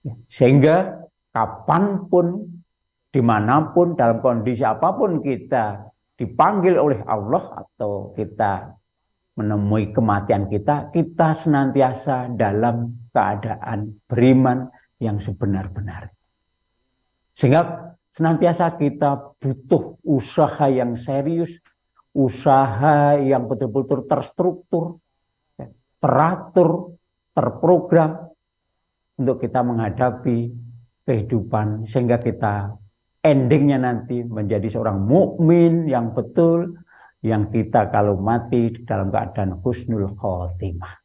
Ya, sehingga kapan pun, di mana pun, dalam kondisi apa pun kita dipanggil oleh Allah atau kita menemui kematian kita, kita senantiasa dalam keadaan beriman yang sebenar-benar. Sehingga senantiasa kita butuh usaha yang serius, usaha yang betul-betul terstruktur, teratur, terprogram untuk kita menghadapi kehidupan sehingga kita endingnya nanti menjadi seorang mukmin yang betul yang kita kalau mati dalam keadaan husnul khotimah.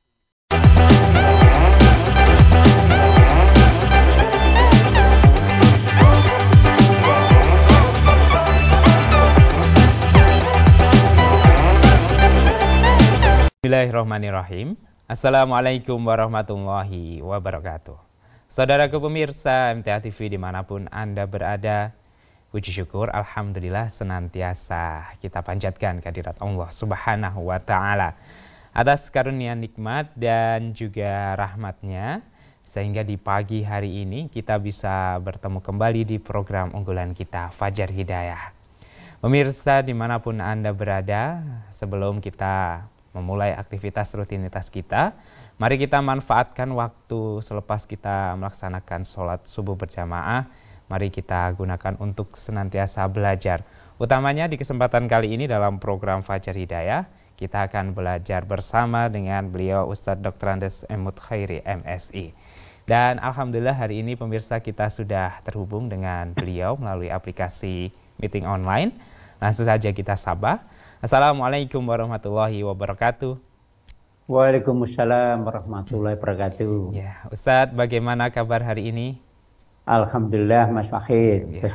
Bismillahirrahmanirrahim. Assalamualaikum warahmatullahi wabarakatuh. Saudaraku pemirsa MTA TV di mana pun Anda berada, puji syukur Alhamdulillah senantiasa kita panjatkan kehadirat Allah Subhanahu wa Ta'ala atas karunia nikmat dan juga rahmatnya sehingga di pagi hari ini kita bisa bertemu kembali di program unggulan kita Fajar Hidayah. Pemirsa di mana pun Anda berada, sebelum kita memulai aktivitas rutinitas kita, mari kita manfaatkan waktu selepas kita melaksanakan sholat subuh berjamaah. Mari kita gunakan untuk senantiasa belajar. Utamanya di kesempatan kali ini dalam program Fajar Hidayah, kita akan belajar bersama dengan beliau Ustadz Dr. Andes Emut Khairi MSI. Dan Alhamdulillah hari ini pemirsa kita sudah terhubung dengan beliau melalui aplikasi meeting online. Langsung saja kita sabah. Assalamualaikum warahmatullahi wabarakatuh. Waalaikumsalam warahmatullahi wabarakatuh. Ya, Ustadz, bagaimana kabar hari ini? Alhamdulillah Mas Fakir, ya.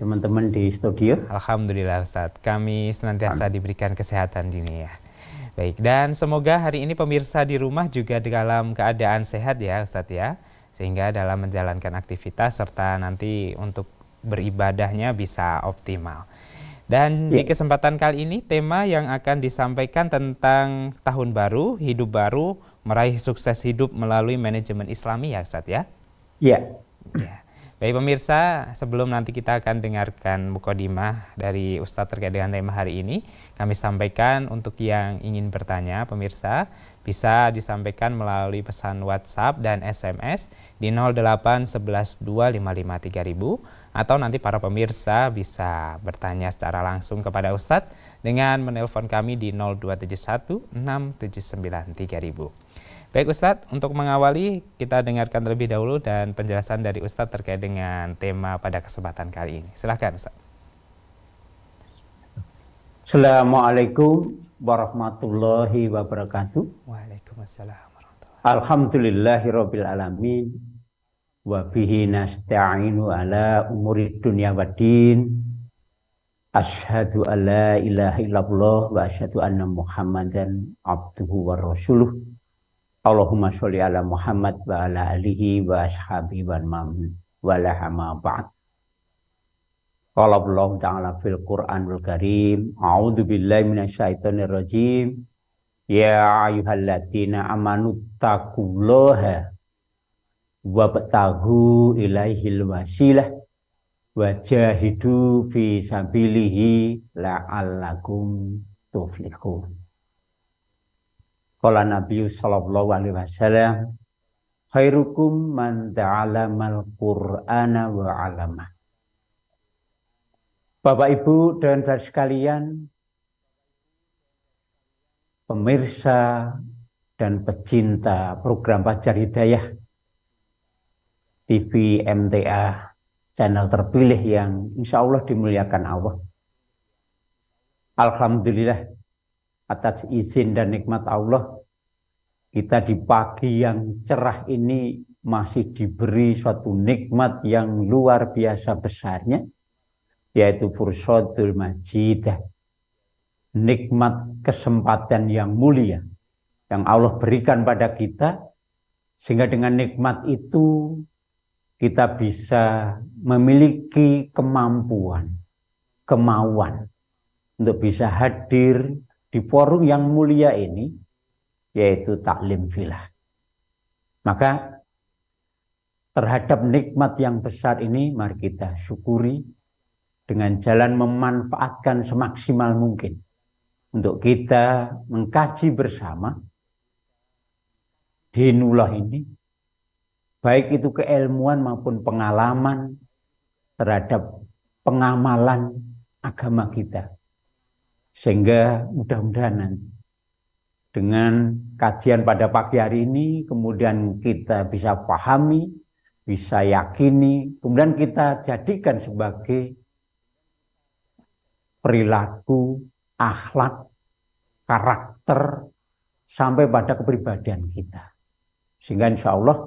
teman-teman di studio. Alhamdulillah Ustadz, kami senantiasa diberikan kesehatan ini ya. Baik, dan semoga hari ini pemirsa di rumah juga dalam keadaan sehat ya Ustadz ya. Sehingga dalam menjalankan aktivitas serta nanti untuk beribadahnya bisa optimal. Dan ya. di kesempatan kali ini tema yang akan disampaikan tentang tahun baru, hidup baru, meraih sukses hidup melalui manajemen Islami ya Ustaz ya? Iya. Ya. Baik pemirsa, sebelum nanti kita akan dengarkan mukodimah dari Ustadz terkait dengan tema hari ini, kami sampaikan untuk yang ingin bertanya, pemirsa, bisa disampaikan melalui pesan WhatsApp dan SMS di 0811 atau nanti para pemirsa bisa bertanya secara langsung kepada Ustadz dengan menelpon kami di 0271 679 Baik Ustadz, untuk mengawali kita dengarkan terlebih dahulu dan penjelasan dari Ustadz terkait dengan tema pada kesempatan kali ini. Silahkan Ustadz. Assalamualaikum warahmatullahi wabarakatuh. Waalaikumsalam warahmatullahi Alhamdulillahirabbil alamin wa bihi nasta'inu ala umuri dunya waddin. Asyhadu an la ilaha illallah wa asyhadu anna Muhammadan abduhu wa rasuluh. Allahumma sholli ala Muhammad wa ala alihi wa ashabihi wa man walahama ba'd. Qala Allah Ta'ala fil Qur'anul Karim, A'udzu billahi minasyaitonir rajim. Ya ayyuhalladzina amanu taqullaha wabtaghu ilaihil wasilah wajahidu fi sabilihi la'allakum tuflihun. Kala Nabi sallallahu alaihi wasallam khairukum man ta'alamal Qur'ana wa 'alama. Bapak Ibu dan saudara sekalian, pemirsa dan pecinta program Pajar Hidayah TV MTA channel terpilih yang insya Allah dimuliakan Allah. Alhamdulillah atas izin dan nikmat Allah, kita di pagi yang cerah ini masih diberi suatu nikmat yang luar biasa besarnya, yaitu fursatul majidah. Nikmat kesempatan yang mulia yang Allah berikan pada kita, sehingga dengan nikmat itu kita bisa memiliki kemampuan, kemauan untuk bisa hadir di forum yang mulia ini yaitu taklim filah. Maka terhadap nikmat yang besar ini mari kita syukuri dengan jalan memanfaatkan semaksimal mungkin untuk kita mengkaji bersama dinullah ini baik itu keilmuan maupun pengalaman terhadap pengamalan agama kita. Sehingga mudah-mudahan nanti dengan kajian pada pagi hari ini kemudian kita bisa pahami bisa yakini kemudian kita jadikan sebagai perilaku akhlak karakter sampai pada kepribadian kita. Sehingga insya Allah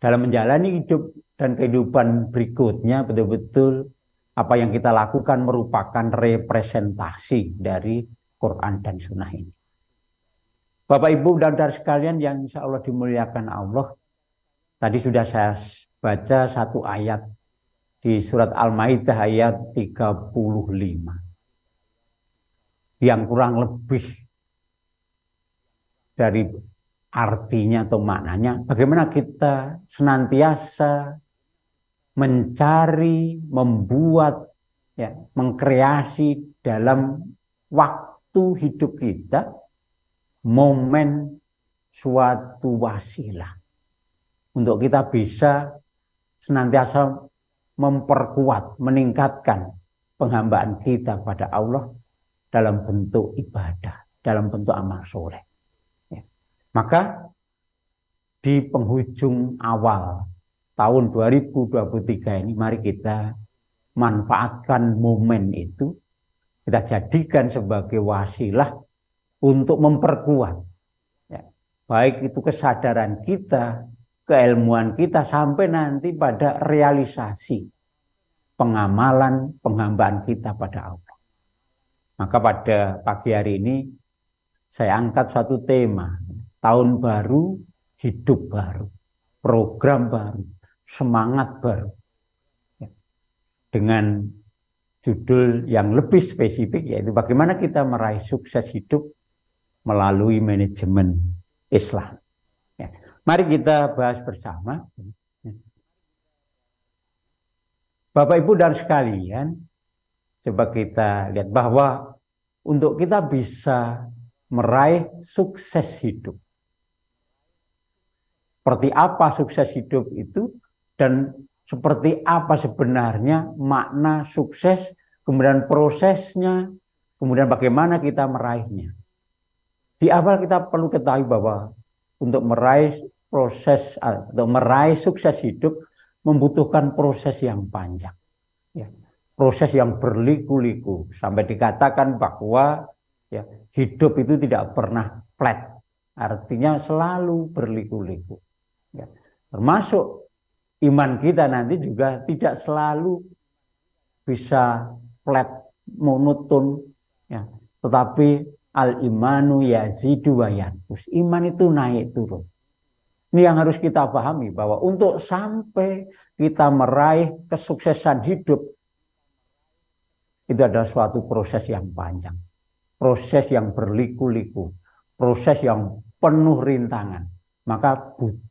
dalam menjalani hidup dan kehidupan berikutnya betul-betul apa yang kita lakukan merupakan representasi dari Quran dan Sunnah ini. Bapak Ibu dan saudara sekalian yang insya Allah dimuliakan Allah, tadi sudah saya baca satu ayat di surat Al-Maidah ayat 35 yang kurang lebih dari artinya atau maknanya bagaimana kita senantiasa mencari, membuat, ya, mengkreasi dalam waktu hidup kita momen suatu wasilah untuk kita bisa senantiasa memperkuat, meningkatkan penghambaan kita pada Allah dalam bentuk ibadah, dalam bentuk amal soleh. Maka di penghujung awal tahun 2023 ini mari kita manfaatkan momen itu. Kita jadikan sebagai wasilah untuk memperkuat ya, baik itu kesadaran kita keilmuan kita sampai nanti pada realisasi pengamalan penghambaan kita pada Allah. Maka pada pagi hari ini saya angkat satu tema tahun baru hidup baru program baru semangat baru. Ya. Dengan judul yang lebih spesifik yaitu bagaimana kita meraih sukses hidup melalui manajemen Islam. Ya. Mari kita bahas bersama. Ya. Bapak Ibu dan sekalian, coba kita lihat bahwa untuk kita bisa meraih sukses hidup. Seperti apa sukses hidup itu? dan seperti apa sebenarnya makna sukses, kemudian prosesnya, kemudian bagaimana kita meraihnya. Di awal kita perlu ketahui bahwa untuk meraih proses atau meraih sukses hidup membutuhkan proses yang panjang. Ya. Proses yang berliku-liku sampai dikatakan bahwa ya, hidup itu tidak pernah flat, artinya selalu berliku-liku. Ya. Termasuk iman kita nanti juga tidak selalu bisa flat monoton ya. Tetapi al imanu yazidu wa yanqus. Iman itu naik turun. Ini yang harus kita pahami bahwa untuk sampai kita meraih kesuksesan hidup itu adalah suatu proses yang panjang. Proses yang berliku-liku. Proses yang penuh rintangan. Maka butuh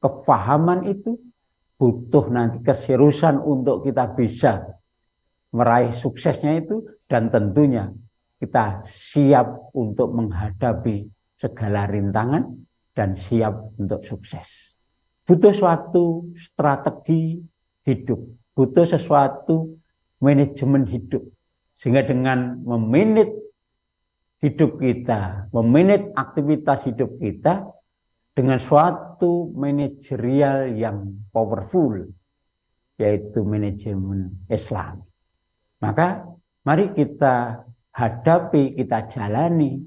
kefahaman itu butuh nanti keseriusan untuk kita bisa meraih suksesnya itu dan tentunya kita siap untuk menghadapi segala rintangan dan siap untuk sukses. Butuh suatu strategi hidup, butuh sesuatu manajemen hidup. Sehingga dengan meminit hidup kita, meminit aktivitas hidup kita, dengan suatu manajerial yang powerful yaitu manajemen Islam. Maka mari kita hadapi, kita jalani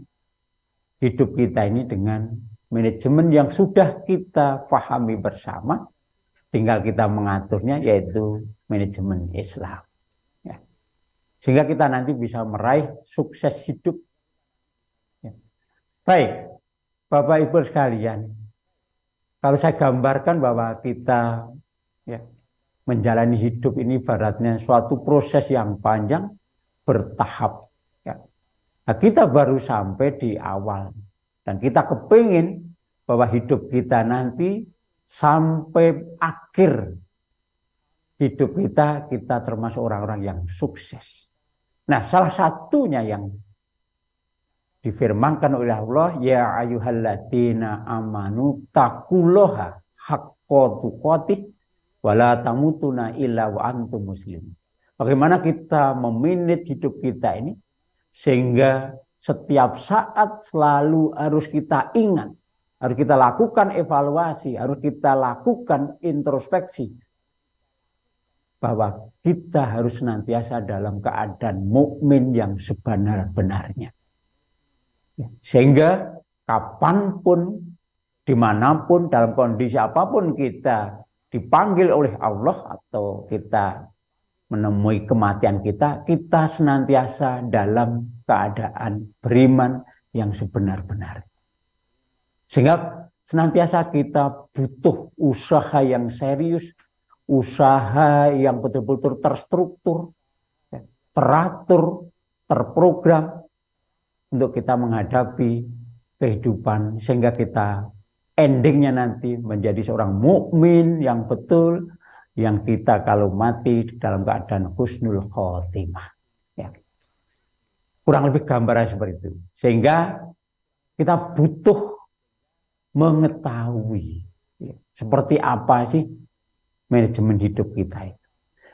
hidup kita ini dengan manajemen yang sudah kita pahami bersama, tinggal kita mengaturnya yaitu manajemen Islam. Ya. Sehingga kita nanti bisa meraih sukses hidup. Ya. Baik, Bapak Ibu sekalian, kalau saya gambarkan bahwa kita ya, menjalani hidup ini baratnya suatu proses yang panjang bertahap. Ya. Nah, kita baru sampai di awal dan kita kepingin bahwa hidup kita nanti sampai akhir hidup kita, kita termasuk orang-orang yang sukses. Nah, salah satunya yang difirmankan oleh Allah, ya ayyuhalladzina amanu taqullaha haqqa tuqatih wala tamutuna illa wa antum muslim. Bagaimana kita meminit hidup kita ini sehingga setiap saat selalu harus kita ingat, harus kita lakukan evaluasi, harus kita lakukan introspeksi bahwa kita harus senantiasa dalam keadaan mukmin yang sebenar-benarnya. Ya, sehingga kapan pun, di mana pun, dalam kondisi apa pun kita dipanggil oleh Allah atau kita menemui kematian kita, kita senantiasa dalam keadaan beriman yang sebenar-benar. Sehingga senantiasa kita butuh usaha yang serius usaha yang betul-betul terstruktur, ya, teratur, terprogram untuk kita menghadapi kehidupan sehingga kita endingnya nanti menjadi seorang mukmin yang betul yang kita kalau mati dalam keadaan husnul khotimah. Ya. Kurang lebih gambaran seperti itu. Sehingga kita butuh mengetahui ya, seperti apa sih manajemen hidup kita itu.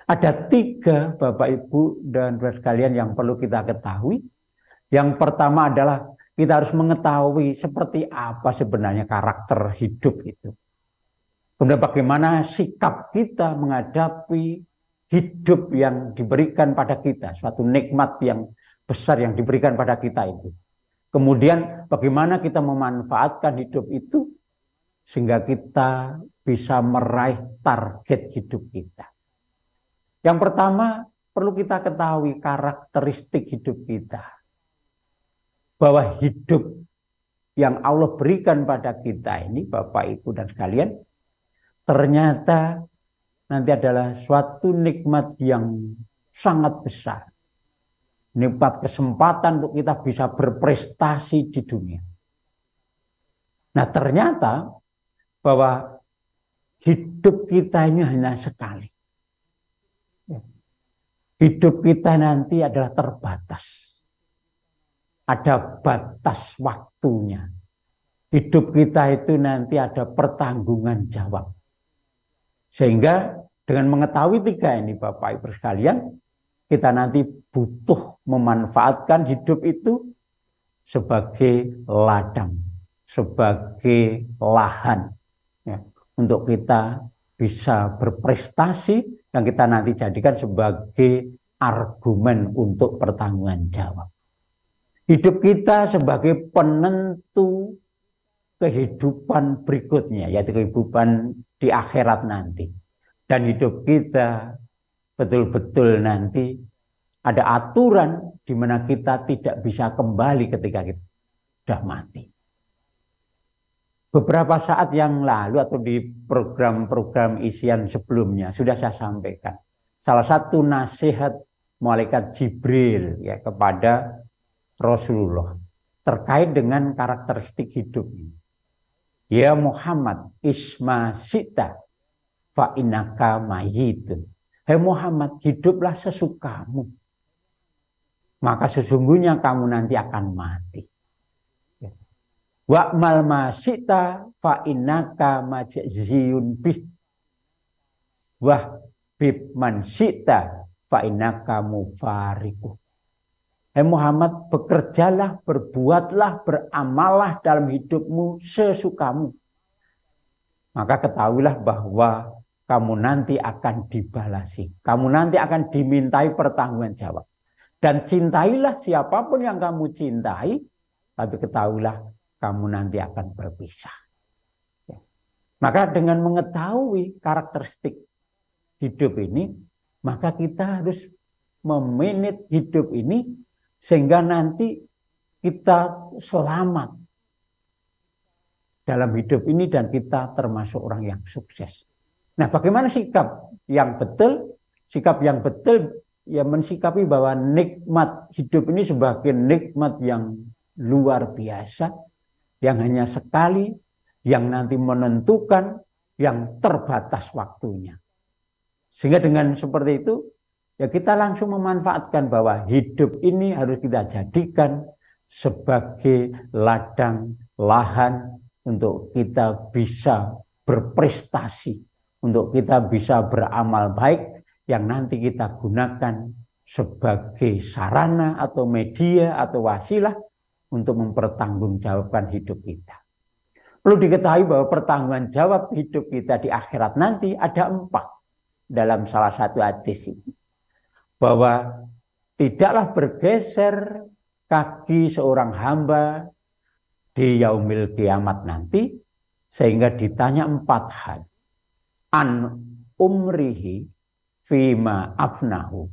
Ada tiga Bapak Ibu dan saudara sekalian yang perlu kita ketahui. Yang pertama adalah kita harus mengetahui seperti apa sebenarnya karakter hidup itu. Kemudian bagaimana sikap kita menghadapi hidup yang diberikan pada kita, suatu nikmat yang besar yang diberikan pada kita itu. Kemudian bagaimana kita memanfaatkan hidup itu sehingga kita bisa meraih target hidup kita. Yang pertama, perlu kita ketahui karakteristik hidup kita. Bahwa hidup yang Allah berikan pada kita ini, Bapak, Ibu, dan sekalian, ternyata nanti adalah suatu nikmat yang sangat besar. Nikmat kesempatan untuk kita bisa berprestasi di dunia. Nah ternyata bahwa hidup kita ini hanya sekali. Hidup kita nanti adalah terbatas. Ada batas waktunya. Hidup kita itu nanti ada pertanggungan jawab. Sehingga dengan mengetahui tiga ini Bapak Ibu sekalian, kita nanti butuh memanfaatkan hidup itu sebagai ladang, sebagai lahan ya, untuk kita bisa berprestasi yang kita nanti jadikan sebagai argumen untuk pertanggungan jawab. Hidup kita sebagai penentu kehidupan berikutnya, yaitu kehidupan di akhirat nanti. Dan hidup kita betul-betul nanti ada aturan di mana kita tidak bisa kembali ketika kita sudah mati beberapa saat yang lalu atau di program-program isian sebelumnya sudah saya sampaikan. Salah satu nasihat malaikat Jibril ya kepada Rasulullah terkait dengan karakteristik hidup ini. Ya Muhammad isma sita fa inaka mayitun. Hai Muhammad, hiduplah sesukamu. Maka sesungguhnya kamu nanti akan mati. Wa'mal masyita fa innaka majziyun bih. Wah bib man syita fa innaka mufariku. Hai Muhammad, bekerjalah, berbuatlah, beramallah dalam hidupmu sesukamu. Maka ketahuilah bahwa kamu nanti akan dibalasi. Kamu nanti akan dimintai pertanggungan jawab. Dan cintailah siapa pun yang kamu cintai, tapi ketahuilah kamu nanti akan berpisah. Ya. Maka dengan mengetahui karakteristik hidup ini, maka kita harus memanage hidup ini sehingga nanti kita selamat dalam hidup ini dan kita termasuk orang yang sukses. Nah, bagaimana sikap yang betul? Sikap yang betul ya mensikapi bahwa nikmat hidup ini sebagai nikmat yang luar biasa yang hanya sekali, yang nanti menentukan yang terbatas waktunya. Sehingga dengan seperti itu, ya kita langsung memanfaatkan bahwa hidup ini harus kita jadikan sebagai ladang lahan untuk kita bisa berprestasi, untuk kita bisa beramal baik yang nanti kita gunakan sebagai sarana atau media atau wasilah untuk mempertanggungjawabkan hidup kita. Perlu diketahui bahwa pertanggungan jawab hidup kita di akhirat nanti ada empat dalam salah satu hadis ini. Bahwa tidaklah bergeser kaki seorang hamba di yaumil kiamat nanti sehingga ditanya empat hal. An umrihi fima afnahu.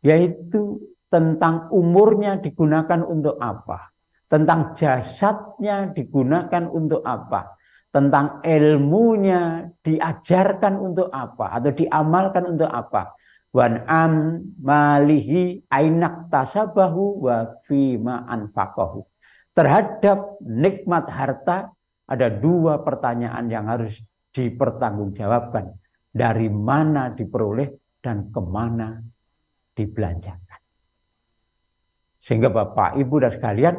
Yaitu tentang umurnya digunakan untuk apa tentang jasadnya digunakan untuk apa, tentang ilmunya diajarkan untuk apa atau diamalkan untuk apa. Wan am malihi ainak tasabahu wa fima anfaqahu. Terhadap nikmat harta ada dua pertanyaan yang harus dipertanggungjawabkan. Dari mana diperoleh dan ke mana dibelanjakan. Sehingga Bapak, Ibu dan sekalian,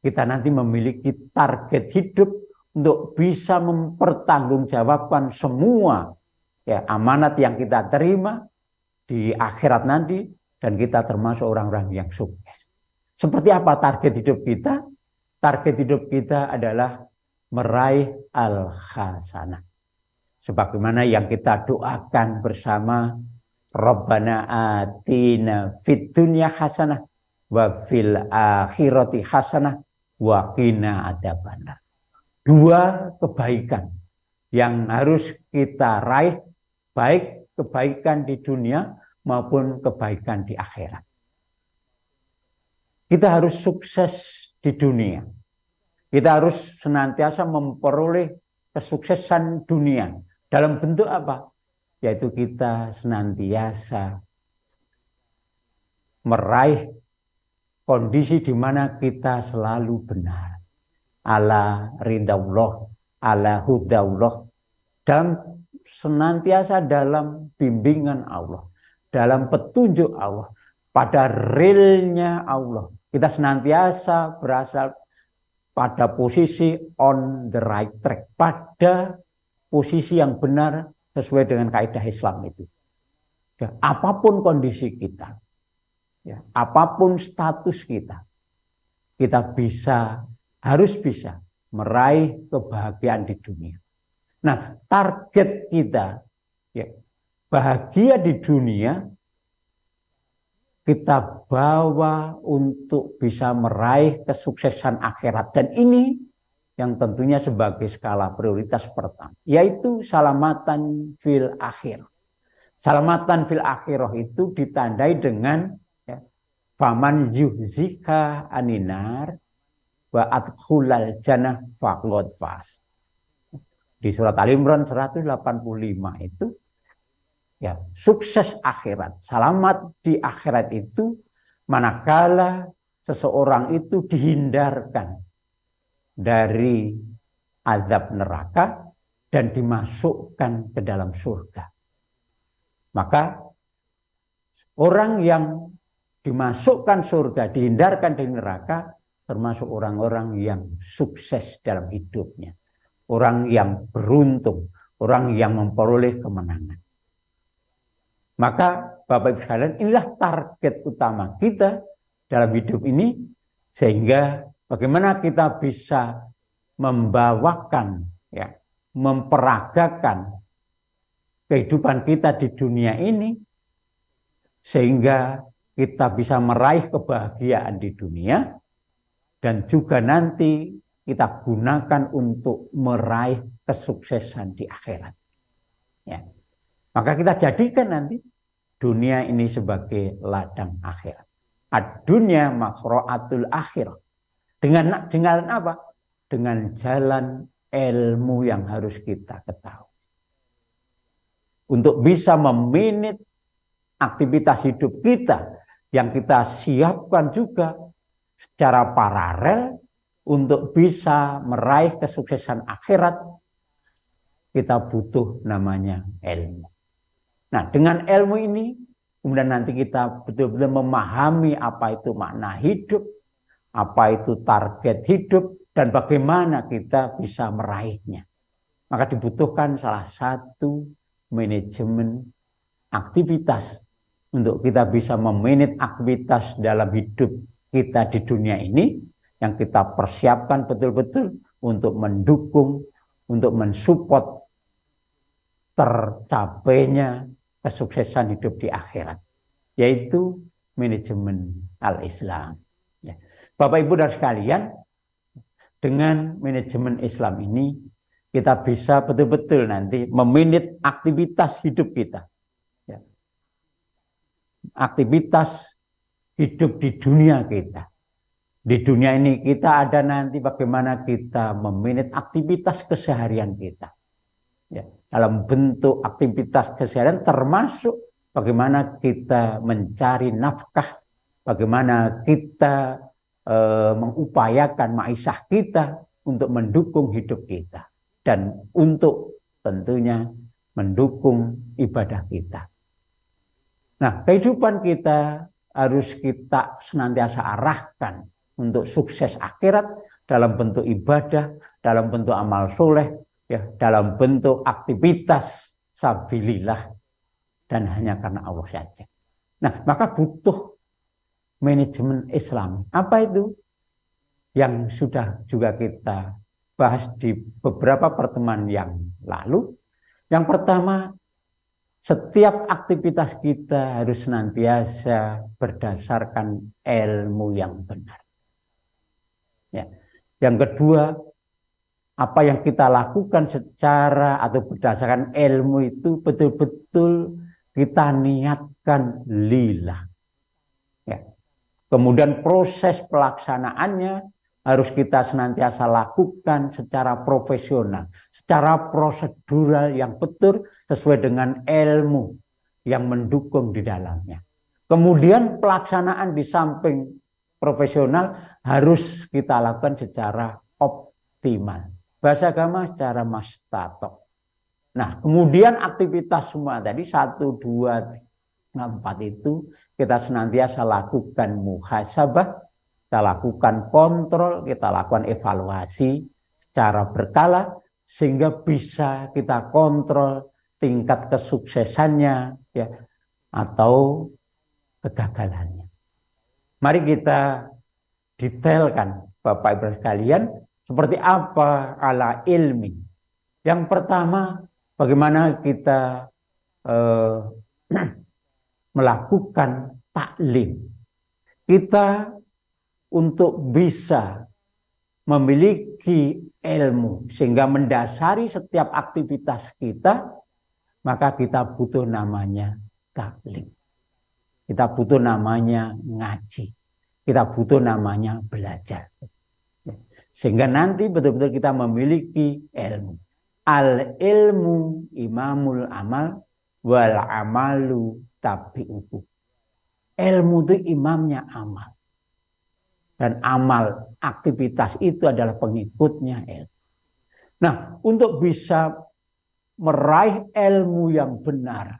kita nanti memiliki target hidup untuk bisa mempertanggungjawabkan semua ya amanat yang kita terima di akhirat nanti dan kita termasuk orang-orang yang sukses. Seperti apa target hidup kita? Target hidup kita adalah meraih al-hasanah. Sebagaimana yang kita doakan bersama Rabbana atina fid dunya hasanah wa fil akhirati hasanah wakina ada benar. Dua kebaikan yang harus kita raih, baik kebaikan di dunia maupun kebaikan di akhirat. Kita harus sukses di dunia. Kita harus senantiasa memperoleh kesuksesan dunia. Dalam bentuk apa? Yaitu kita senantiasa meraih kondisi di mana kita selalu benar. Ala ridallah, ala hudallah. Dan senantiasa dalam bimbingan Allah. Dalam petunjuk Allah. Pada realnya Allah. Kita senantiasa berasal pada posisi on the right track. Pada posisi yang benar sesuai dengan kaidah Islam itu. Ya, apa pun kondisi kita, ya, apa pun status kita, kita bisa, harus bisa meraih kebahagiaan di dunia. Nah, target kita ya, bahagia di dunia kita bawa untuk bisa meraih kesuksesan akhirat dan ini yang tentunya sebagai skala prioritas pertama yaitu salamatan fil akhir. Salamatan fil akhirah itu ditandai dengan Faman yuhzika aninar wa adkhulal jannah faqad fas. Di surat Al Imran 185 itu ya sukses akhirat, selamat di akhirat itu manakala seseorang itu dihindarkan dari azab neraka dan dimasukkan ke dalam surga. Maka orang yang dimasukkan surga, dihindarkan dari neraka, termasuk orang-orang yang sukses dalam hidupnya. Orang yang beruntung, orang yang memperoleh kemenangan. Maka Bapak Ibu sekalian, inilah target utama kita dalam hidup ini sehingga bagaimana kita bisa membawakan ya, memperagakan kehidupan kita di dunia ini sehingga kita bisa meraih kebahagiaan di dunia dan juga nanti kita gunakan untuk meraih kesuksesan di akhirat. Ya. Maka kita jadikan nanti dunia ini sebagai ladang akhirat. Ad-dunya masro'atul akhir. Dengan dengan apa? Dengan jalan ilmu yang harus kita ketahui. Untuk bisa meminit aktivitas hidup kita yang kita siapkan juga secara paralel untuk bisa meraih kesuksesan akhirat kita butuh namanya ilmu. Nah, dengan ilmu ini kemudian nanti kita betul-betul memahami apa itu makna hidup, apa itu target hidup dan bagaimana kita bisa meraihnya. Maka dibutuhkan salah satu manajemen aktivitas untuk kita bisa memanage aktivitas dalam hidup kita di dunia ini yang kita persiapkan betul-betul untuk mendukung, untuk mensupport tercapainya kesuksesan hidup di akhirat, yaitu manajemen al-Islam. Ya. Bapak Ibu dan sekalian, dengan manajemen Islam ini kita bisa betul-betul nanti meminit aktivitas hidup kita. Ya. Aktivitas hidup di dunia kita. Di dunia ini kita ada nanti bagaimana kita meminit aktivitas keseharian kita. Ya. Dalam bentuk aktivitas keseharian termasuk bagaimana kita mencari nafkah, bagaimana kita e, mengupayakan maisah kita untuk mendukung hidup kita dan untuk tentunya mendukung ibadah kita. Nah, kehidupan kita harus kita senantiasa arahkan untuk sukses akhirat dalam bentuk ibadah, dalam bentuk amal soleh, ya, dalam bentuk aktivitas sabilillah dan hanya karena Allah saja. Nah, maka butuh manajemen Islam. Apa itu? Yang sudah juga kita bahas di beberapa pertemuan yang lalu. Yang pertama, setiap aktivitas kita harus senantiasa berdasarkan ilmu yang benar. Ya. Yang kedua, apa yang kita lakukan secara atau berdasarkan ilmu itu betul-betul kita niatkan lillah. Ya. Kemudian proses pelaksanaannya harus kita senantiasa lakukan secara profesional, secara prosedural yang betul sesuai dengan ilmu yang mendukung di dalamnya. Kemudian pelaksanaan di samping profesional harus kita lakukan secara optimal. Bahasa agama secara mastato. Nah, kemudian aktivitas semua tadi satu, dua, empat itu kita senantiasa lakukan muhasabah, kita lakukan kontrol, kita lakukan evaluasi secara berkala sehingga bisa kita kontrol tingkat kesuksesannya ya atau kegagalannya. Mari kita detailkan Bapak Ibu sekalian seperti apa ala ilmi. Yang pertama bagaimana kita eh, melakukan taklim. Kita untuk bisa memiliki ilmu sehingga mendasari setiap aktivitas kita, maka kita butuh namanya taklim. Kita butuh namanya ngaji. Kita butuh namanya belajar. Sehingga nanti betul-betul kita memiliki ilmu. Al ilmu imamul amal wal amalu tabi'uhu. Ilmu itu imamnya amal. Dan amal aktivitas itu adalah pengikutnya ilmu. Nah, untuk bisa meraih ilmu yang benar,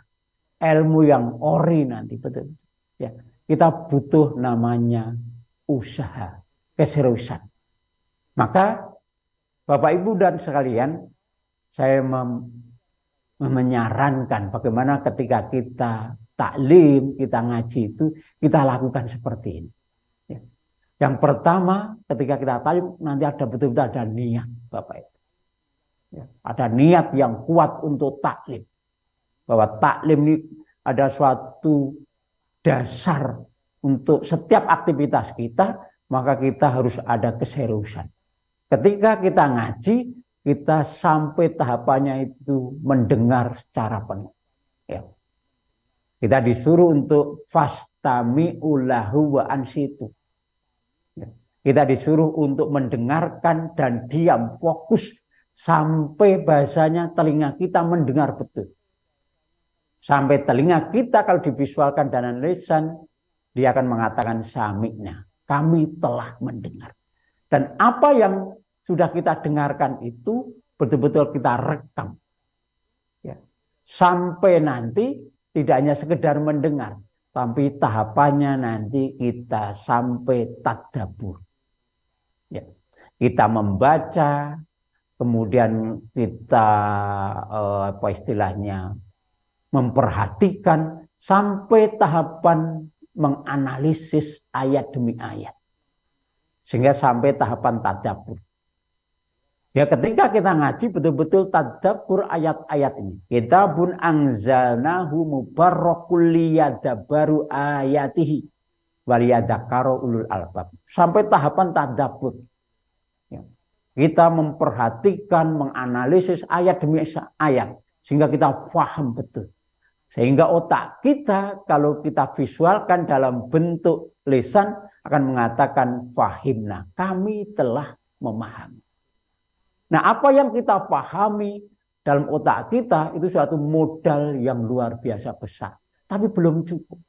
ilmu yang ori nanti betul. Ya, kita butuh namanya usaha, keseriusan. Maka Bapak Ibu dan sekalian, saya mem menyarankan bagaimana ketika kita taklim, kita ngaji itu, kita lakukan seperti ini. Yang pertama ketika kita talim nanti ada betul-betul ada niat Bapak Ibu. Ya, ada niat yang kuat untuk taklim. Bahwa taklim ini ada suatu dasar untuk setiap aktivitas kita, maka kita harus ada keseriusan. Ketika kita ngaji, kita sampai tahapannya itu mendengar secara penuh. Ya. Kita disuruh untuk fastami ulahu wa ansitu kita disuruh untuk mendengarkan dan diam, fokus sampai bahasanya telinga kita mendengar betul. Sampai telinga kita kalau divisualkan dengan lisan, dia akan mengatakan samiknya. Kami telah mendengar. Dan apa yang sudah kita dengarkan itu betul-betul kita rekam. Sampai nanti tidak hanya sekedar mendengar, tapi tahapannya nanti kita sampai tadabur. Ya. Kita membaca, kemudian kita eh, apa istilahnya memperhatikan sampai tahapan menganalisis ayat demi ayat. Sehingga sampai tahapan tadabur. Ya ketika kita ngaji betul-betul tadabur ayat-ayat ini. Kita pun angzalnahu mubarakul liyadabaru ayatihi waliyadakaro ulul albab. Sampai tahapan tadabur. Kita memperhatikan, menganalisis ayat demi ayat. Sehingga kita paham betul. Sehingga otak kita kalau kita visualkan dalam bentuk lisan akan mengatakan fahimna. Kami telah memahami. Nah apa yang kita pahami dalam otak kita itu suatu modal yang luar biasa besar. Tapi belum cukup.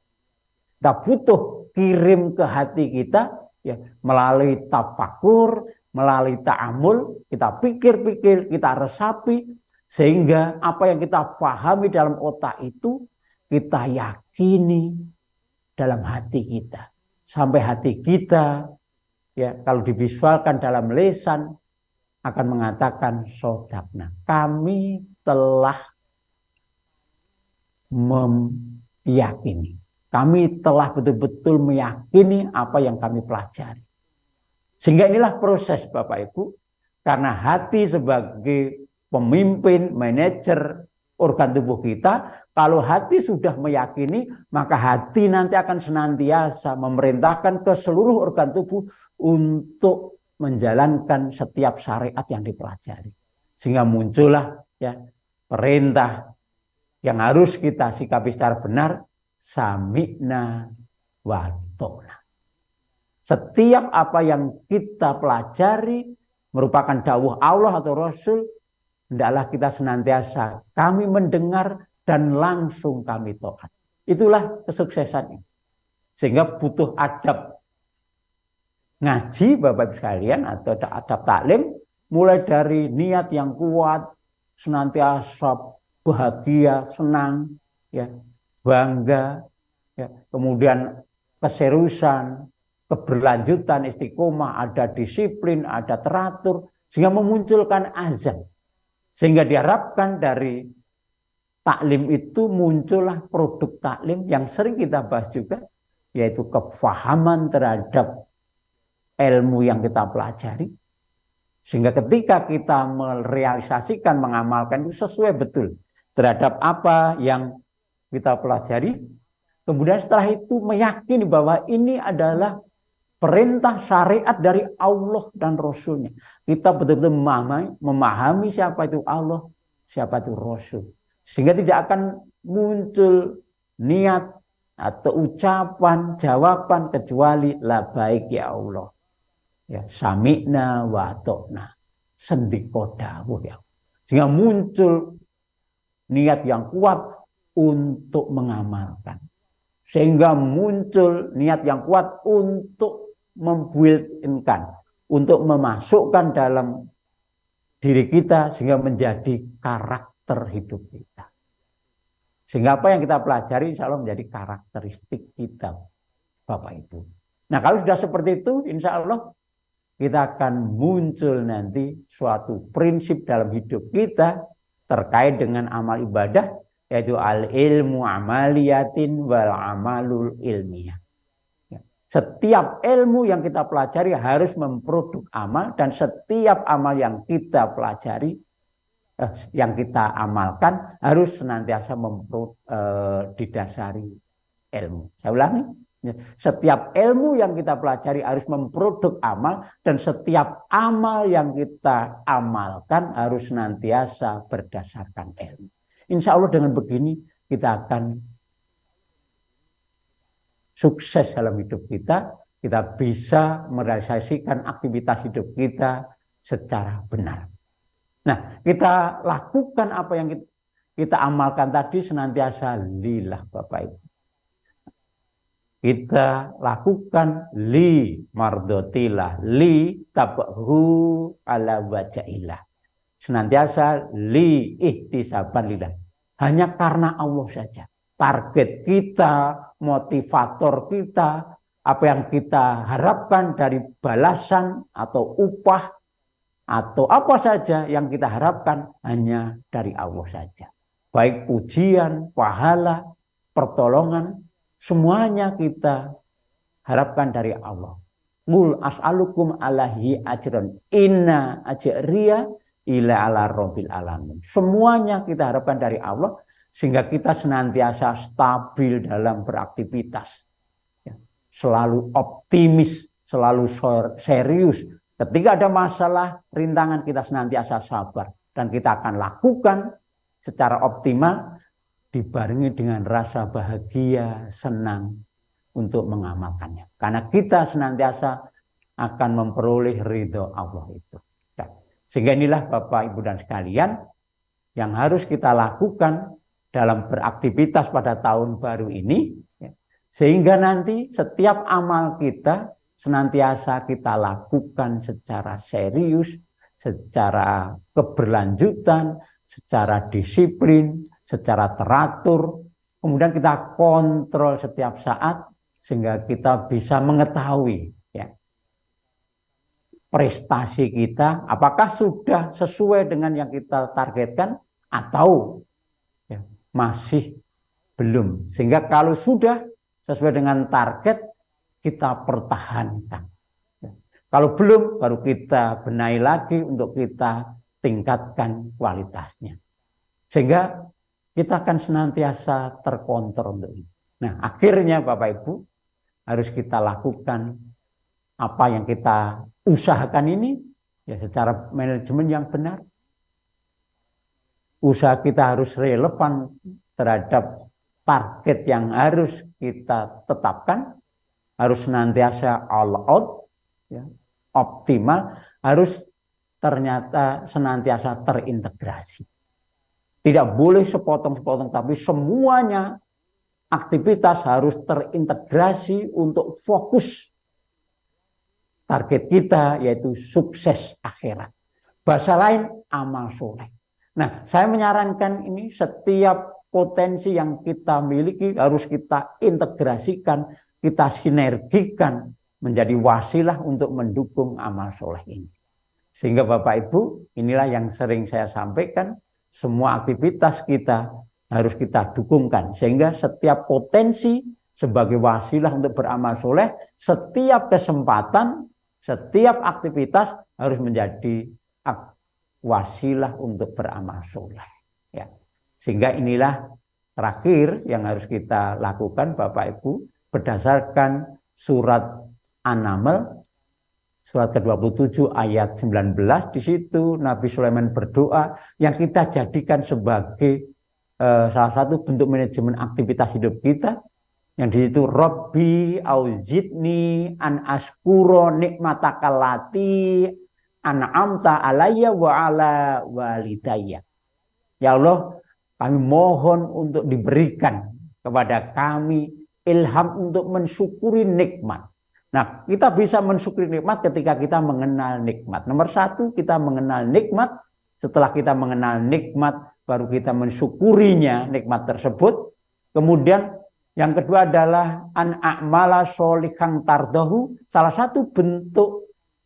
Kita butuh kirim ke hati kita ya melalui tafakur, melalui ta'amul, kita pikir-pikir, kita resapi, sehingga apa yang kita pahami dalam otak itu kita yakini dalam hati kita. Sampai hati kita ya kalau divisualkan dalam lesan akan mengatakan sodakna. Kami telah meyakini. Kami telah betul-betul meyakini apa yang kami pelajari. Sehingga inilah proses Bapak Ibu. Karena hati sebagai pemimpin, manajer organ tubuh kita, kalau hati sudah meyakini, maka hati nanti akan senantiasa memerintahkan ke seluruh organ tubuh untuk menjalankan setiap syariat yang dipelajari. Sehingga muncullah ya perintah yang harus kita sikapi secara benar, sami'na wa Setiap apa yang kita pelajari merupakan dawuh Allah atau Rasul hendaklah kita senantiasa kami mendengar dan langsung kami taat. Itulah kesuksesannya. Sehingga butuh adab ngaji Bapak sekalian atau adab taklim mulai dari niat yang kuat, senantiasa bahagia, senang, ya, bangga, ya, kemudian keseriusan, keberlanjutan, istiqomah, ada disiplin, ada teratur, sehingga memunculkan azam. Sehingga diharapkan dari taklim itu muncullah produk taklim yang sering kita bahas juga, yaitu kefahaman terhadap ilmu yang kita pelajari. Sehingga ketika kita merealisasikan, mengamalkan itu sesuai betul terhadap apa yang kita pelajari. Kemudian setelah itu meyakini bahwa ini adalah perintah syariat dari Allah dan Rasulnya. Kita betul-betul memahami, memahami siapa itu Allah, siapa itu Rasul. Sehingga tidak akan muncul niat atau ucapan, jawaban kecuali la baik ya Allah. Ya, sami'na wa to'na. Sendiko dawuh ya. Sehingga muncul niat yang kuat untuk mengamalkan. Sehingga muncul niat yang kuat untuk membuildkan untuk memasukkan dalam diri kita sehingga menjadi karakter hidup kita. Sehingga apa yang kita pelajari insya Allah menjadi karakteristik kita Bapak Ibu. Nah kalau sudah seperti itu insya Allah kita akan muncul nanti suatu prinsip dalam hidup kita terkait dengan amal ibadah yaitu al ilmu amaliyatin wal amalul ilmiah. Setiap ilmu yang kita pelajari harus memproduk amal dan setiap amal yang kita pelajari eh, yang kita amalkan harus senantiasa mempro, eh, didasari ilmu. Saya ulangi, ya, setiap ilmu yang kita pelajari harus memproduk amal dan setiap amal yang kita amalkan harus senantiasa berdasarkan ilmu. Insya Allah dengan begini kita akan sukses dalam hidup kita, kita bisa merealisasikan aktivitas hidup kita secara benar. Nah, kita lakukan apa yang kita, kita amalkan tadi senantiasa lillah Bapak Ibu. Kita lakukan li mardotilah, li tabahu ala wajailah. Senantiasa li ihtisaban lillah. hanya karena Allah saja. Target kita, motivator kita, apa yang kita harapkan dari balasan atau upah atau apa saja yang kita harapkan hanya dari Allah saja. Baik pujian, pahala, pertolongan, semuanya kita harapkan dari Allah. Mul as'alukum alahi ajran inna ajriya ila ala rabbil alamin. Semuanya kita harapkan dari Allah sehingga kita senantiasa stabil dalam beraktivitas. Ya. Selalu optimis, selalu serius. Ketika ada masalah, rintangan kita senantiasa sabar dan kita akan lakukan secara optimal dibarengi dengan rasa bahagia, senang, untuk mengamalkannya. Karena kita senantiasa akan memperoleh ridho Allah itu. Ya. Sehingga inilah Bapak Ibu dan sekalian yang harus kita lakukan dalam beraktivitas pada tahun baru ini. Ya. Sehingga nanti setiap amal kita senantiasa kita lakukan secara serius, secara keberlanjutan, secara disiplin, secara teratur. Kemudian kita kontrol setiap saat sehingga kita bisa mengetahui ya prestasi kita apakah sudah sesuai dengan yang kita targetkan atau masih belum sehingga kalau sudah sesuai dengan target kita pertahankan ya. kalau belum baru kita benahi lagi untuk kita tingkatkan kualitasnya sehingga kita akan senantiasa terkontrol untuk itu. Nah, akhirnya Bapak Ibu, harus kita lakukan apa yang kita usahakan ini ya secara manajemen yang benar. Usaha kita harus relevan terhadap target yang harus kita tetapkan, harus senantiasa all out, ya, optimal, harus ternyata senantiasa terintegrasi. Tidak boleh sepotong-sepotong, tapi semuanya aktivitas harus terintegrasi untuk fokus target kita yaitu sukses akhirat. Bahasa lain amal soleh. Nah, saya menyarankan ini setiap potensi yang kita miliki harus kita integrasikan, kita sinergikan menjadi wasilah untuk mendukung amal soleh ini. Sehingga Bapak Ibu, inilah yang sering saya sampaikan, semua aktivitas kita harus kita dukungkan sehingga setiap potensi sebagai wasilah untuk beramal soleh setiap kesempatan setiap aktivitas harus menjadi wasilah untuk beramal soleh ya. Sehingga inilah terakhir yang harus kita lakukan Bapak Ibu berdasarkan surat An-Naml surat ke-27 ayat 19 di situ Nabi Sulaiman berdoa yang kita jadikan sebagai uh, salah satu bentuk manajemen aktivitas hidup kita. Yang di situ Robbi auzidni an askuro nikmatakalati an'amta alayya wa ala walidayya. Ya Allah, kami mohon untuk diberikan kepada kami ilham untuk mensyukuri nikmat. Nah, kita bisa mensyukuri nikmat ketika kita mengenal nikmat. Nomor satu, kita mengenal nikmat. Setelah kita mengenal nikmat, baru kita mensyukurinya nikmat tersebut. Kemudian yang kedua adalah an a'mala tardahu. Salah satu bentuk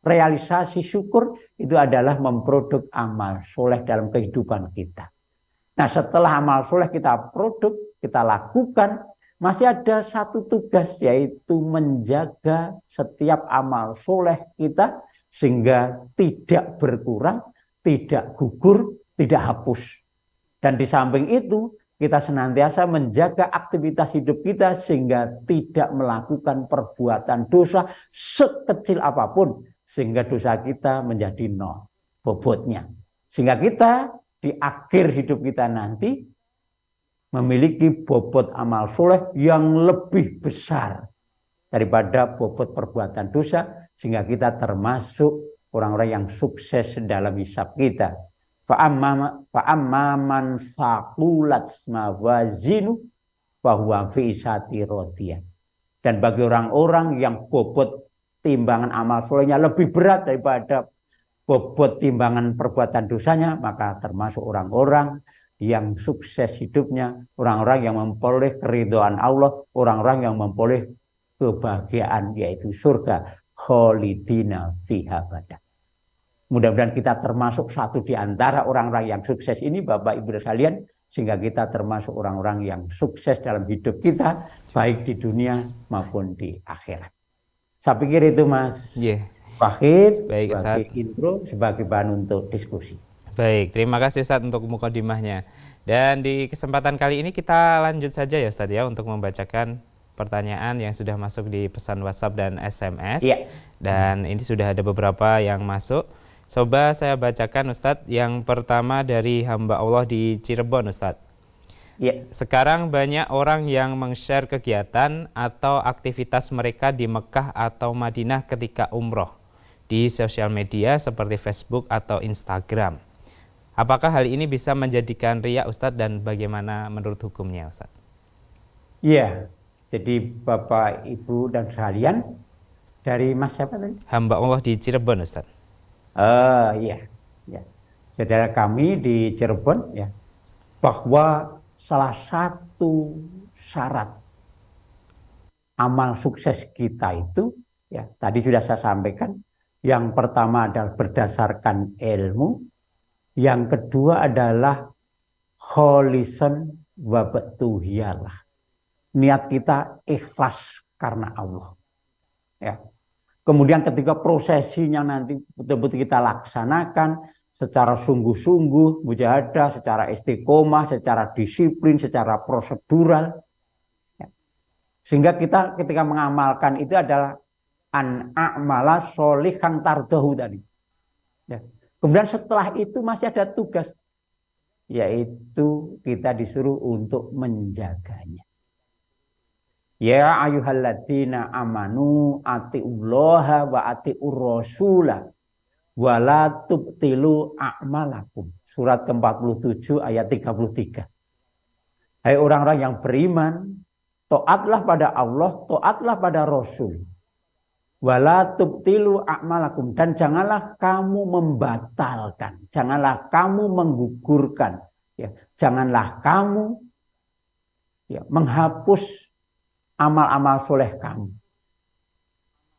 realisasi syukur itu adalah memproduk amal soleh dalam kehidupan kita. Nah setelah amal soleh kita produk, kita lakukan, masih ada satu tugas yaitu menjaga setiap amal soleh kita sehingga tidak berkurang, tidak gugur, tidak hapus. Dan di samping itu, kita senantiasa menjaga aktivitas hidup kita sehingga tidak melakukan perbuatan dosa sekecil apa pun sehingga dosa kita menjadi nol bobotnya. Sehingga kita di akhir hidup kita nanti memiliki bobot amal soleh yang lebih besar daripada bobot perbuatan dosa sehingga kita termasuk orang-orang yang sukses dalam hisab kita. Fa'amma man faqulat mawazinu bahwa fi isati Dan bagi orang-orang yang bobot timbangan amal solehnya lebih berat daripada bobot timbangan perbuatan dosanya, maka termasuk orang-orang yang sukses hidupnya, orang-orang yang memperoleh keridhaan Allah, orang-orang yang memperoleh kebahagiaan yaitu surga kholidina fiha badak. Mudah-mudahan kita termasuk satu di antara orang-orang yang sukses ini Bapak Ibu sekalian sehingga kita termasuk orang-orang yang sukses dalam hidup kita baik di dunia maupun di akhirat. Saya pikir itu Mas. Yeah. Wahid Baik, sebagai Ustaz. intro sebagai bahan untuk diskusi. Baik, terima kasih Ustaz untuk mukadimahnya. Dan di kesempatan kali ini kita lanjut saja ya Ustaz ya untuk membacakan pertanyaan yang sudah masuk di pesan WhatsApp dan SMS. Iya. Dan ini sudah ada beberapa yang masuk. Coba saya bacakan Ustadz. Yang pertama dari hamba Allah di Cirebon Ustadz. Ya. Sekarang banyak orang yang meng-share kegiatan atau aktivitas mereka di Mekah atau Madinah ketika umroh di sosial media seperti Facebook atau Instagram. Apakah hal ini bisa menjadikan riak Ustadz dan bagaimana menurut hukumnya Ustadz? Iya, jadi Bapak, Ibu dan sekalian dari Mas siapa tadi? Hamba Allah di Cirebon Ustadz. Uh, iya, ya. Saudara kami di Cirebon ya, bahwa salah satu syarat amal sukses kita itu ya tadi sudah saya sampaikan yang pertama adalah berdasarkan ilmu yang kedua adalah kholison wabatuhiyalah niat kita ikhlas karena Allah ya. Kemudian ketika prosesinya nanti betul-betul kita laksanakan secara sungguh-sungguh, mujahadah, secara istiqomah, secara disiplin, secara prosedural. Ya. Sehingga kita ketika mengamalkan itu adalah an a'mala solihan tardahu tadi. Ya. Kemudian setelah itu masih ada tugas. Yaitu kita disuruh untuk menjaganya. Ya ayuhalladzina amanu ati'ullaha wa ati'ur rasulah wala tubtilu a'malakum. Surat ke-47 ayat 33. Hai orang-orang yang beriman, taatlah pada Allah, taatlah pada Rasul. Wala tubtilu a'malakum dan janganlah kamu membatalkan, janganlah kamu menggugurkan, ya, janganlah kamu ya, menghapus amal-amal soleh kamu.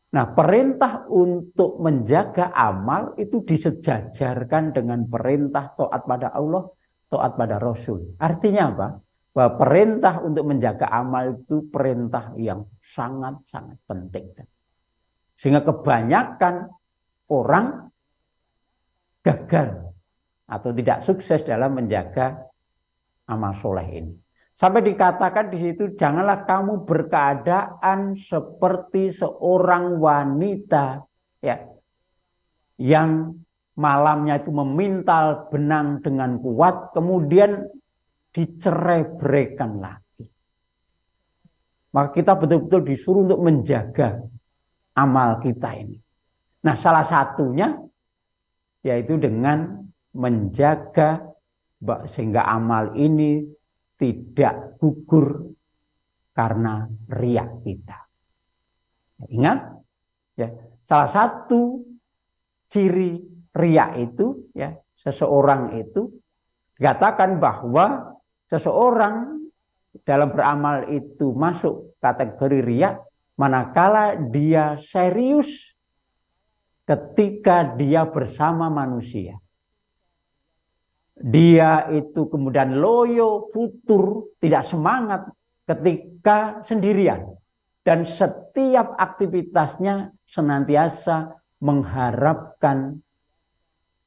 Nah, perintah untuk menjaga amal itu disejajarkan dengan perintah taat pada Allah, taat pada Rasul. Artinya apa? Bahwa perintah untuk menjaga amal itu perintah yang sangat-sangat penting. Sehingga kebanyakan orang gagal atau tidak sukses dalam menjaga amal soleh ini. Sampai dikatakan di situ, janganlah kamu berkeadaan seperti seorang wanita ya yang malamnya itu memintal benang dengan kuat, kemudian dicerai berikan lagi. Maka kita betul-betul disuruh untuk menjaga amal kita ini. Nah, salah satunya yaitu dengan menjaga sehingga amal ini tidak gugur karena riak kita. Ingat, ya, salah satu ciri riak itu, ya, seseorang itu dikatakan bahwa seseorang dalam beramal itu masuk kategori riak manakala dia serius ketika dia bersama manusia dia itu kemudian loyo, futur, tidak semangat ketika sendirian. Dan setiap aktivitasnya senantiasa mengharapkan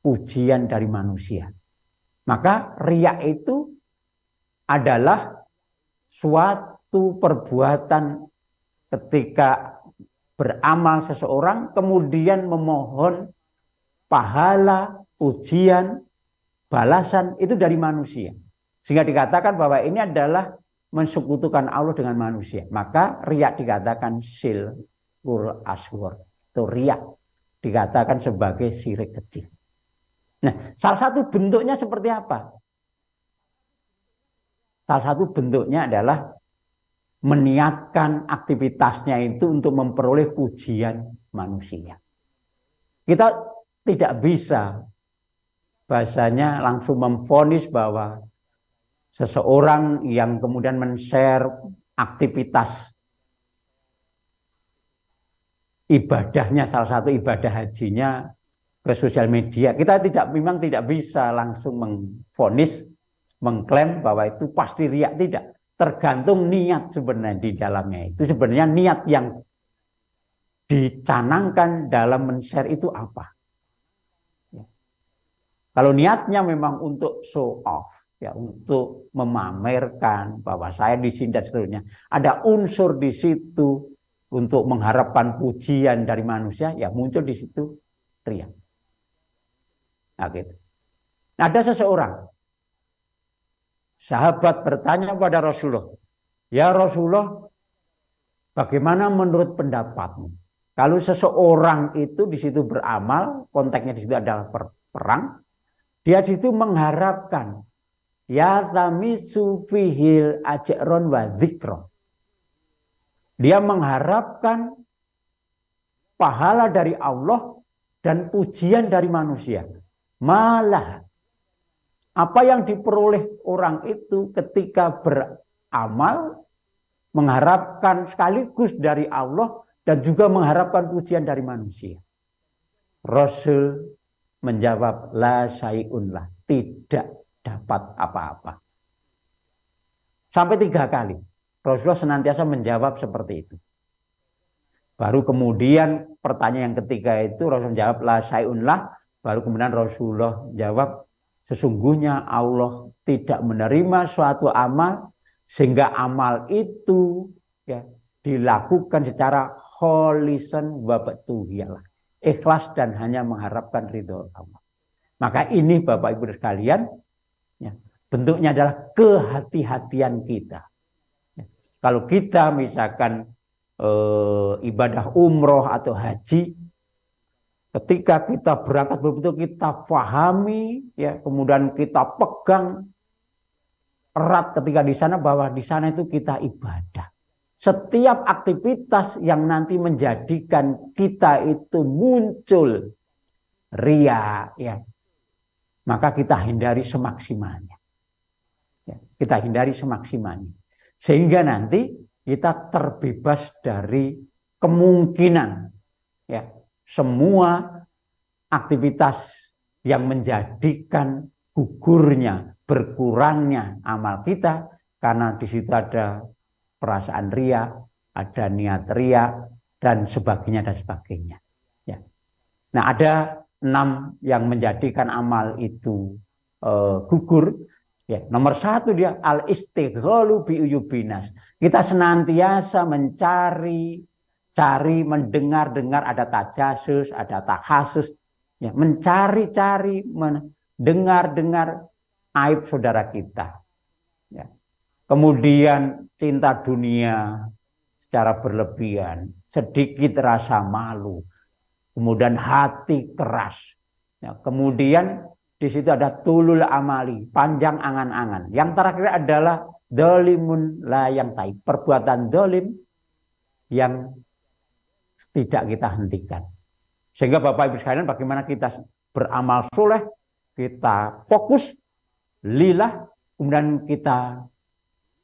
pujian dari manusia. Maka riak itu adalah suatu perbuatan ketika beramal seseorang kemudian memohon pahala, pujian, balasan itu dari manusia. Sehingga dikatakan bahwa ini adalah mensekutukan Allah dengan manusia. Maka riak dikatakan silkur aswar. Itu riak dikatakan sebagai sirik kecil. Nah, salah satu bentuknya seperti apa? Salah satu bentuknya adalah meniatkan aktivitasnya itu untuk memperoleh pujian manusia. Kita tidak bisa bahasanya langsung memfonis bahwa seseorang yang kemudian men-share aktivitas ibadahnya salah satu ibadah hajinya ke sosial media. Kita tidak memang tidak bisa langsung mengfonis, mengklaim bahwa itu pasti riak tidak. Tergantung niat sebenarnya di dalamnya. Itu sebenarnya niat yang dicanangkan dalam men-share itu apa. Kalau niatnya memang untuk show off, ya untuk memamerkan bahwa saya di sini dan seterusnya, ada unsur di situ untuk mengharapkan pujian dari manusia, ya muncul di situ ria. Nah, gitu. Nah, ada seseorang, sahabat bertanya kepada Rasulullah, ya Rasulullah, bagaimana menurut pendapatmu? Kalau seseorang itu di situ beramal, konteksnya di situ adalah perang, dia di mengharapkan ya tamisu fihil ajron wa dzikron dia mengharapkan pahala dari Allah dan pujian dari manusia. Malah apa yang diperoleh orang itu ketika beramal mengharapkan sekaligus dari Allah dan juga mengharapkan pujian dari manusia. Rasul menjawab la syai'un lah, tidak dapat apa-apa. Sampai tiga kali. Rasulullah senantiasa menjawab seperti itu. Baru kemudian pertanyaan yang ketiga itu Rasulullah jawab la syai'un lah. Baru kemudian Rasulullah jawab sesungguhnya Allah tidak menerima suatu amal sehingga amal itu ya dilakukan secara kholisan wa batuhiyalah. Ikhlas dan hanya mengharapkan ridho Allah. Maka ini Bapak Ibu sekalian ya, bentuknya adalah kehati-hatian kita kalau kita misalkan e, ibadah umroh atau haji, ketika kita berangkat betul-betul kita pahami, ya kemudian kita pegang erat ketika di sana bahwa di sana itu kita ibadah. Setiap aktivitas yang nanti menjadikan kita itu muncul ria, ya, maka kita hindari semaksimalnya. Ya, kita hindari semaksimalnya. Sehingga nanti kita terbebas dari kemungkinan ya semua aktivitas yang menjadikan gugurnya, berkurangnya amal kita karena di situ ada perasaan ria, ada niat ria dan sebagainya dan sebagainya. Ya. Nah ada enam yang menjadikan amal itu uh, gugur Ya, nomor satu dia al istighalu bi uyubinas. Kita senantiasa mencari, cari, mendengar-dengar ada tajasus, ada tahasus, ya, mencari-cari, mendengar-dengar aib saudara kita. Ya. Kemudian cinta dunia secara berlebihan, sedikit rasa malu, kemudian hati keras. Ya, kemudian di situ ada tulul amali, panjang angan-angan. Yang terakhir adalah dolimun la yang taib. Perbuatan dolim yang tidak kita hentikan. Sehingga Bapak Ibu sekalian bagaimana kita beramal soleh, kita fokus, lillah, kemudian kita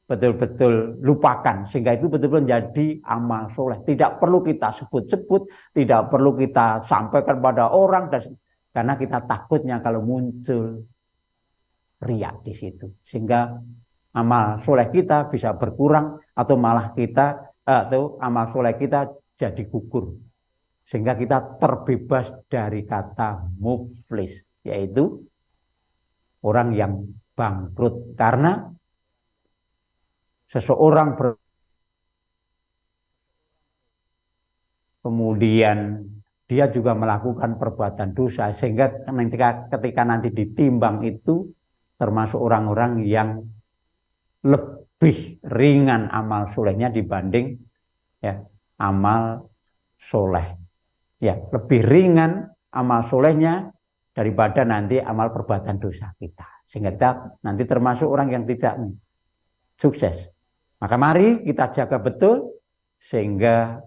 betul-betul lupakan. Sehingga itu betul-betul menjadi amal soleh. Tidak perlu kita sebut-sebut, tidak perlu kita sampaikan pada orang, dan karena kita takutnya kalau muncul riak di situ. Sehingga amal soleh kita bisa berkurang atau malah kita atau amal soleh kita jadi gugur. Sehingga kita terbebas dari kata muflis. Yaitu orang yang bangkrut. Karena seseorang ber kemudian dia juga melakukan perbuatan dosa sehingga ketika, ketika nanti ditimbang itu termasuk orang-orang yang lebih ringan amal solehnya dibanding ya amal soleh. Ya lebih ringan amal solehnya daripada nanti amal perbuatan dosa kita. Sehingga kita nanti termasuk orang yang tidak sukses maka mari kita jaga betul sehingga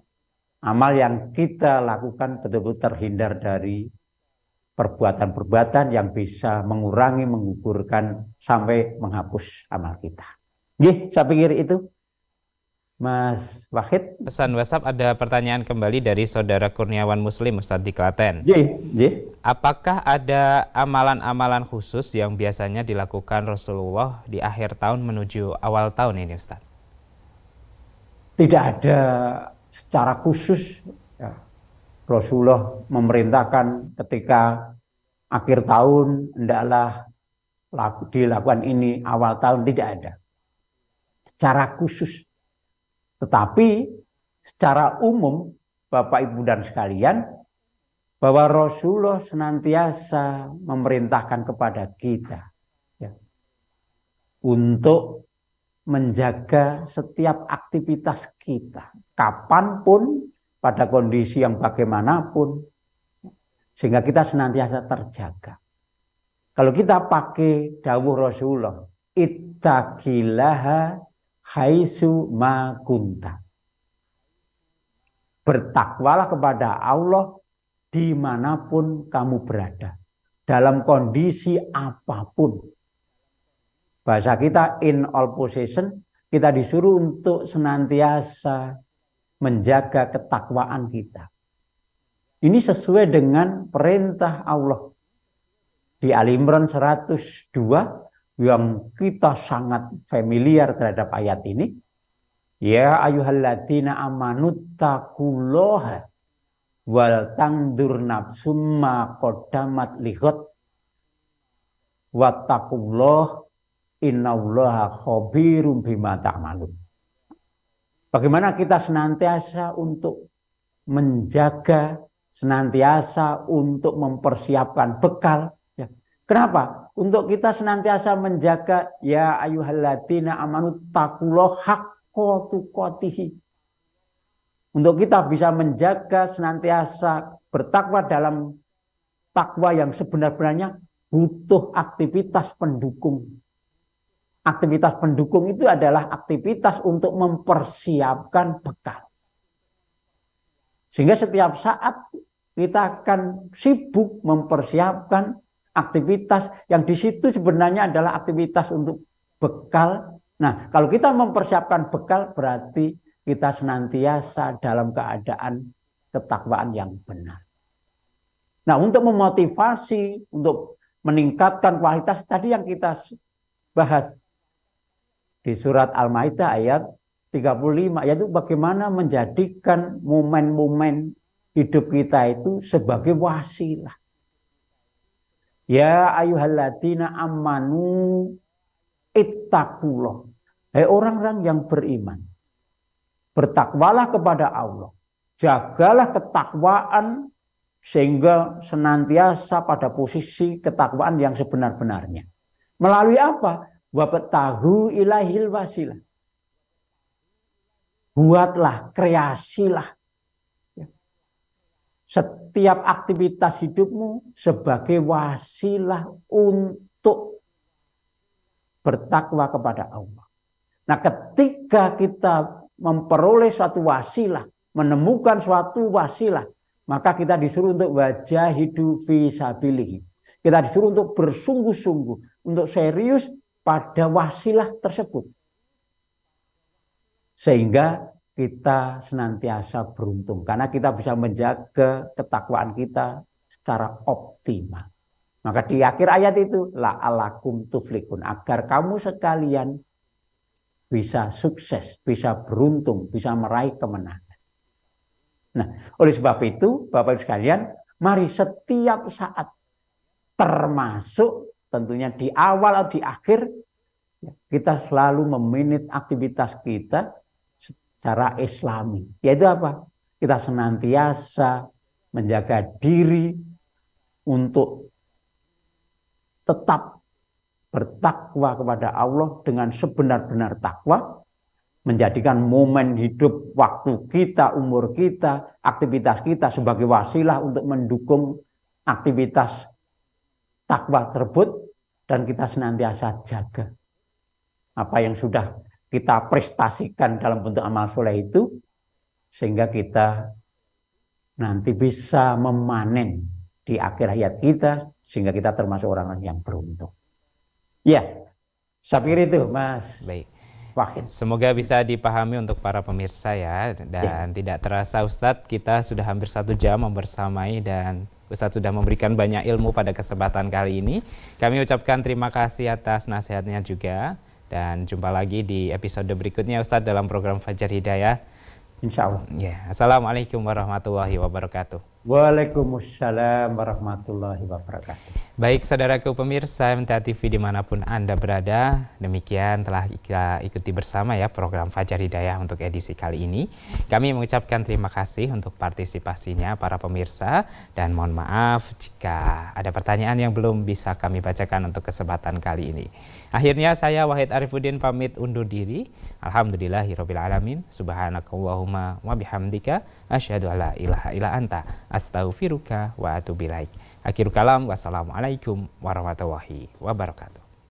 amal yang kita lakukan betul-betul terhindar dari perbuatan-perbuatan yang bisa mengurangi, menggugurkan sampai menghapus amal kita. Nggih, saya pikir itu Mas Wahid. Pesan WhatsApp ada pertanyaan kembali dari saudara Kurniawan Muslim Ustaz di Klaten. Nggih, nggih. Apakah ada amalan-amalan khusus yang biasanya dilakukan Rasulullah di akhir tahun menuju awal tahun ini Ustaz? Tidak ada secara khusus. Ya, Rasulullah memerintahkan ketika akhir tahun hendaklah dilakukan ini awal tahun. Tidak ada. Secara khusus. Tetapi secara umum Bapak Ibu dan sekalian bahwa Rasulullah senantiasa memerintahkan kepada kita ya, untuk menjaga setiap aktivitas kita kapan pun pada kondisi yang bagaimanapun sehingga kita senantiasa terjaga. Kalau kita pakai dawuh Rasulullah, ittaqillaha haitsu ma kunta. Bertakwalah kepada Allah di mana pun kamu berada. Dalam kondisi apa pun. Bahasa kita in all position, kita disuruh untuk senantiasa menjaga ketakwaan kita. Ini sesuai dengan perintah Allah. Di Al Imran 102 yang kita sangat familiar terhadap ayat ini. Ya ayuhalladzina amanut taqullaha wal tangdur nafsumma qaddamat lihat wattaqullah innallaha khabirum bima ta'malun. Bagaimana kita senantiasa untuk menjaga, senantiasa untuk mempersiapkan bekal. Ya. Kenapa? Untuk kita senantiasa menjaga ya ayuhalladzina amanu taqullaha haqqa tuqatih. Untuk kita bisa menjaga senantiasa bertakwa dalam takwa yang sebenar-benarnya butuh aktivitas pendukung aktivitas pendukung itu adalah aktivitas untuk mempersiapkan bekal. Sehingga setiap saat kita akan sibuk mempersiapkan aktivitas yang di situ sebenarnya adalah aktivitas untuk bekal. Nah, kalau kita mempersiapkan bekal berarti kita senantiasa dalam keadaan ketakwaan yang benar. Nah, untuk memotivasi, untuk meningkatkan kualitas tadi yang kita bahas di surat Al-Maidah ayat 35 yaitu bagaimana menjadikan momen-momen hidup kita itu sebagai wasilah. Ya ayuhalladzina ammanu ittaqullah. Hai orang-orang yang beriman. Bertakwalah kepada Allah. Jagalah ketakwaan sehingga senantiasa pada posisi ketakwaan yang sebenar-benarnya. Melalui apa? Wabtahu ilahil wasilah. Buatlah, kreasilah. Ya. Setiap aktivitas hidupmu sebagai wasilah untuk bertakwa kepada Allah. Nah ketika kita memperoleh suatu wasilah, menemukan suatu wasilah, maka kita disuruh untuk wajah hidup visabilihi. Kita disuruh untuk bersungguh-sungguh, untuk serius pada wasilah tersebut. Sehingga kita senantiasa beruntung karena kita bisa menjaga ketakwaan kita secara optimal. Maka di akhir ayat itu la alakum tuflikun agar kamu sekalian bisa sukses, bisa beruntung, bisa meraih kemenangan. Nah, oleh sebab itu, Bapak Ibu sekalian, mari setiap saat termasuk tentunya di awal atau di akhir kita selalu meminit aktivitas kita secara islami. Yaitu apa? Kita senantiasa menjaga diri untuk tetap bertakwa kepada Allah dengan sebenar-benar takwa, menjadikan momen hidup waktu kita, umur kita, aktivitas kita sebagai wasilah untuk mendukung aktivitas takwa tersebut dan kita senantiasa jaga apa yang sudah kita prestasikan dalam bentuk amal soleh itu sehingga kita nanti bisa memanen di akhir hayat kita sehingga kita termasuk orang yang beruntung. Ya, saya pikir itu Mas. Baik. Wahid. Semoga bisa dipahami untuk para pemirsa ya dan ya. tidak terasa Ustadz kita sudah hampir satu jam membersamai dan Ustadz sudah memberikan banyak ilmu pada kesempatan kali ini. Kami ucapkan terima kasih atas nasihatnya juga dan jumpa lagi di episode berikutnya Ustadz dalam program Fajar Hidayah. Insya Allah. Ya, Assalamualaikum warahmatullahi wabarakatuh. Waalaikumsalam warahmatullahi wabarakatuh. Baik saudaraku pemirsa MTA TV di mana pun Anda berada, demikian telah kita ikuti bersama ya program Fajar Hidayah untuk edisi kali ini. Kami mengucapkan terima kasih untuk partisipasinya para pemirsa dan mohon maaf jika ada pertanyaan yang belum bisa kami bacakan untuk kesempatan kali ini. Akhirnya saya Wahid Arifuddin pamit undur diri. Alhamdulillahirrabbilalamin. Subhanakallahumma wa bihamdika asyhadu alla ilaha illa anta astaghfiruka wa atubu ilaik. Akhirul kalam wassalamualaikum warahmatullahi wabarakatuh.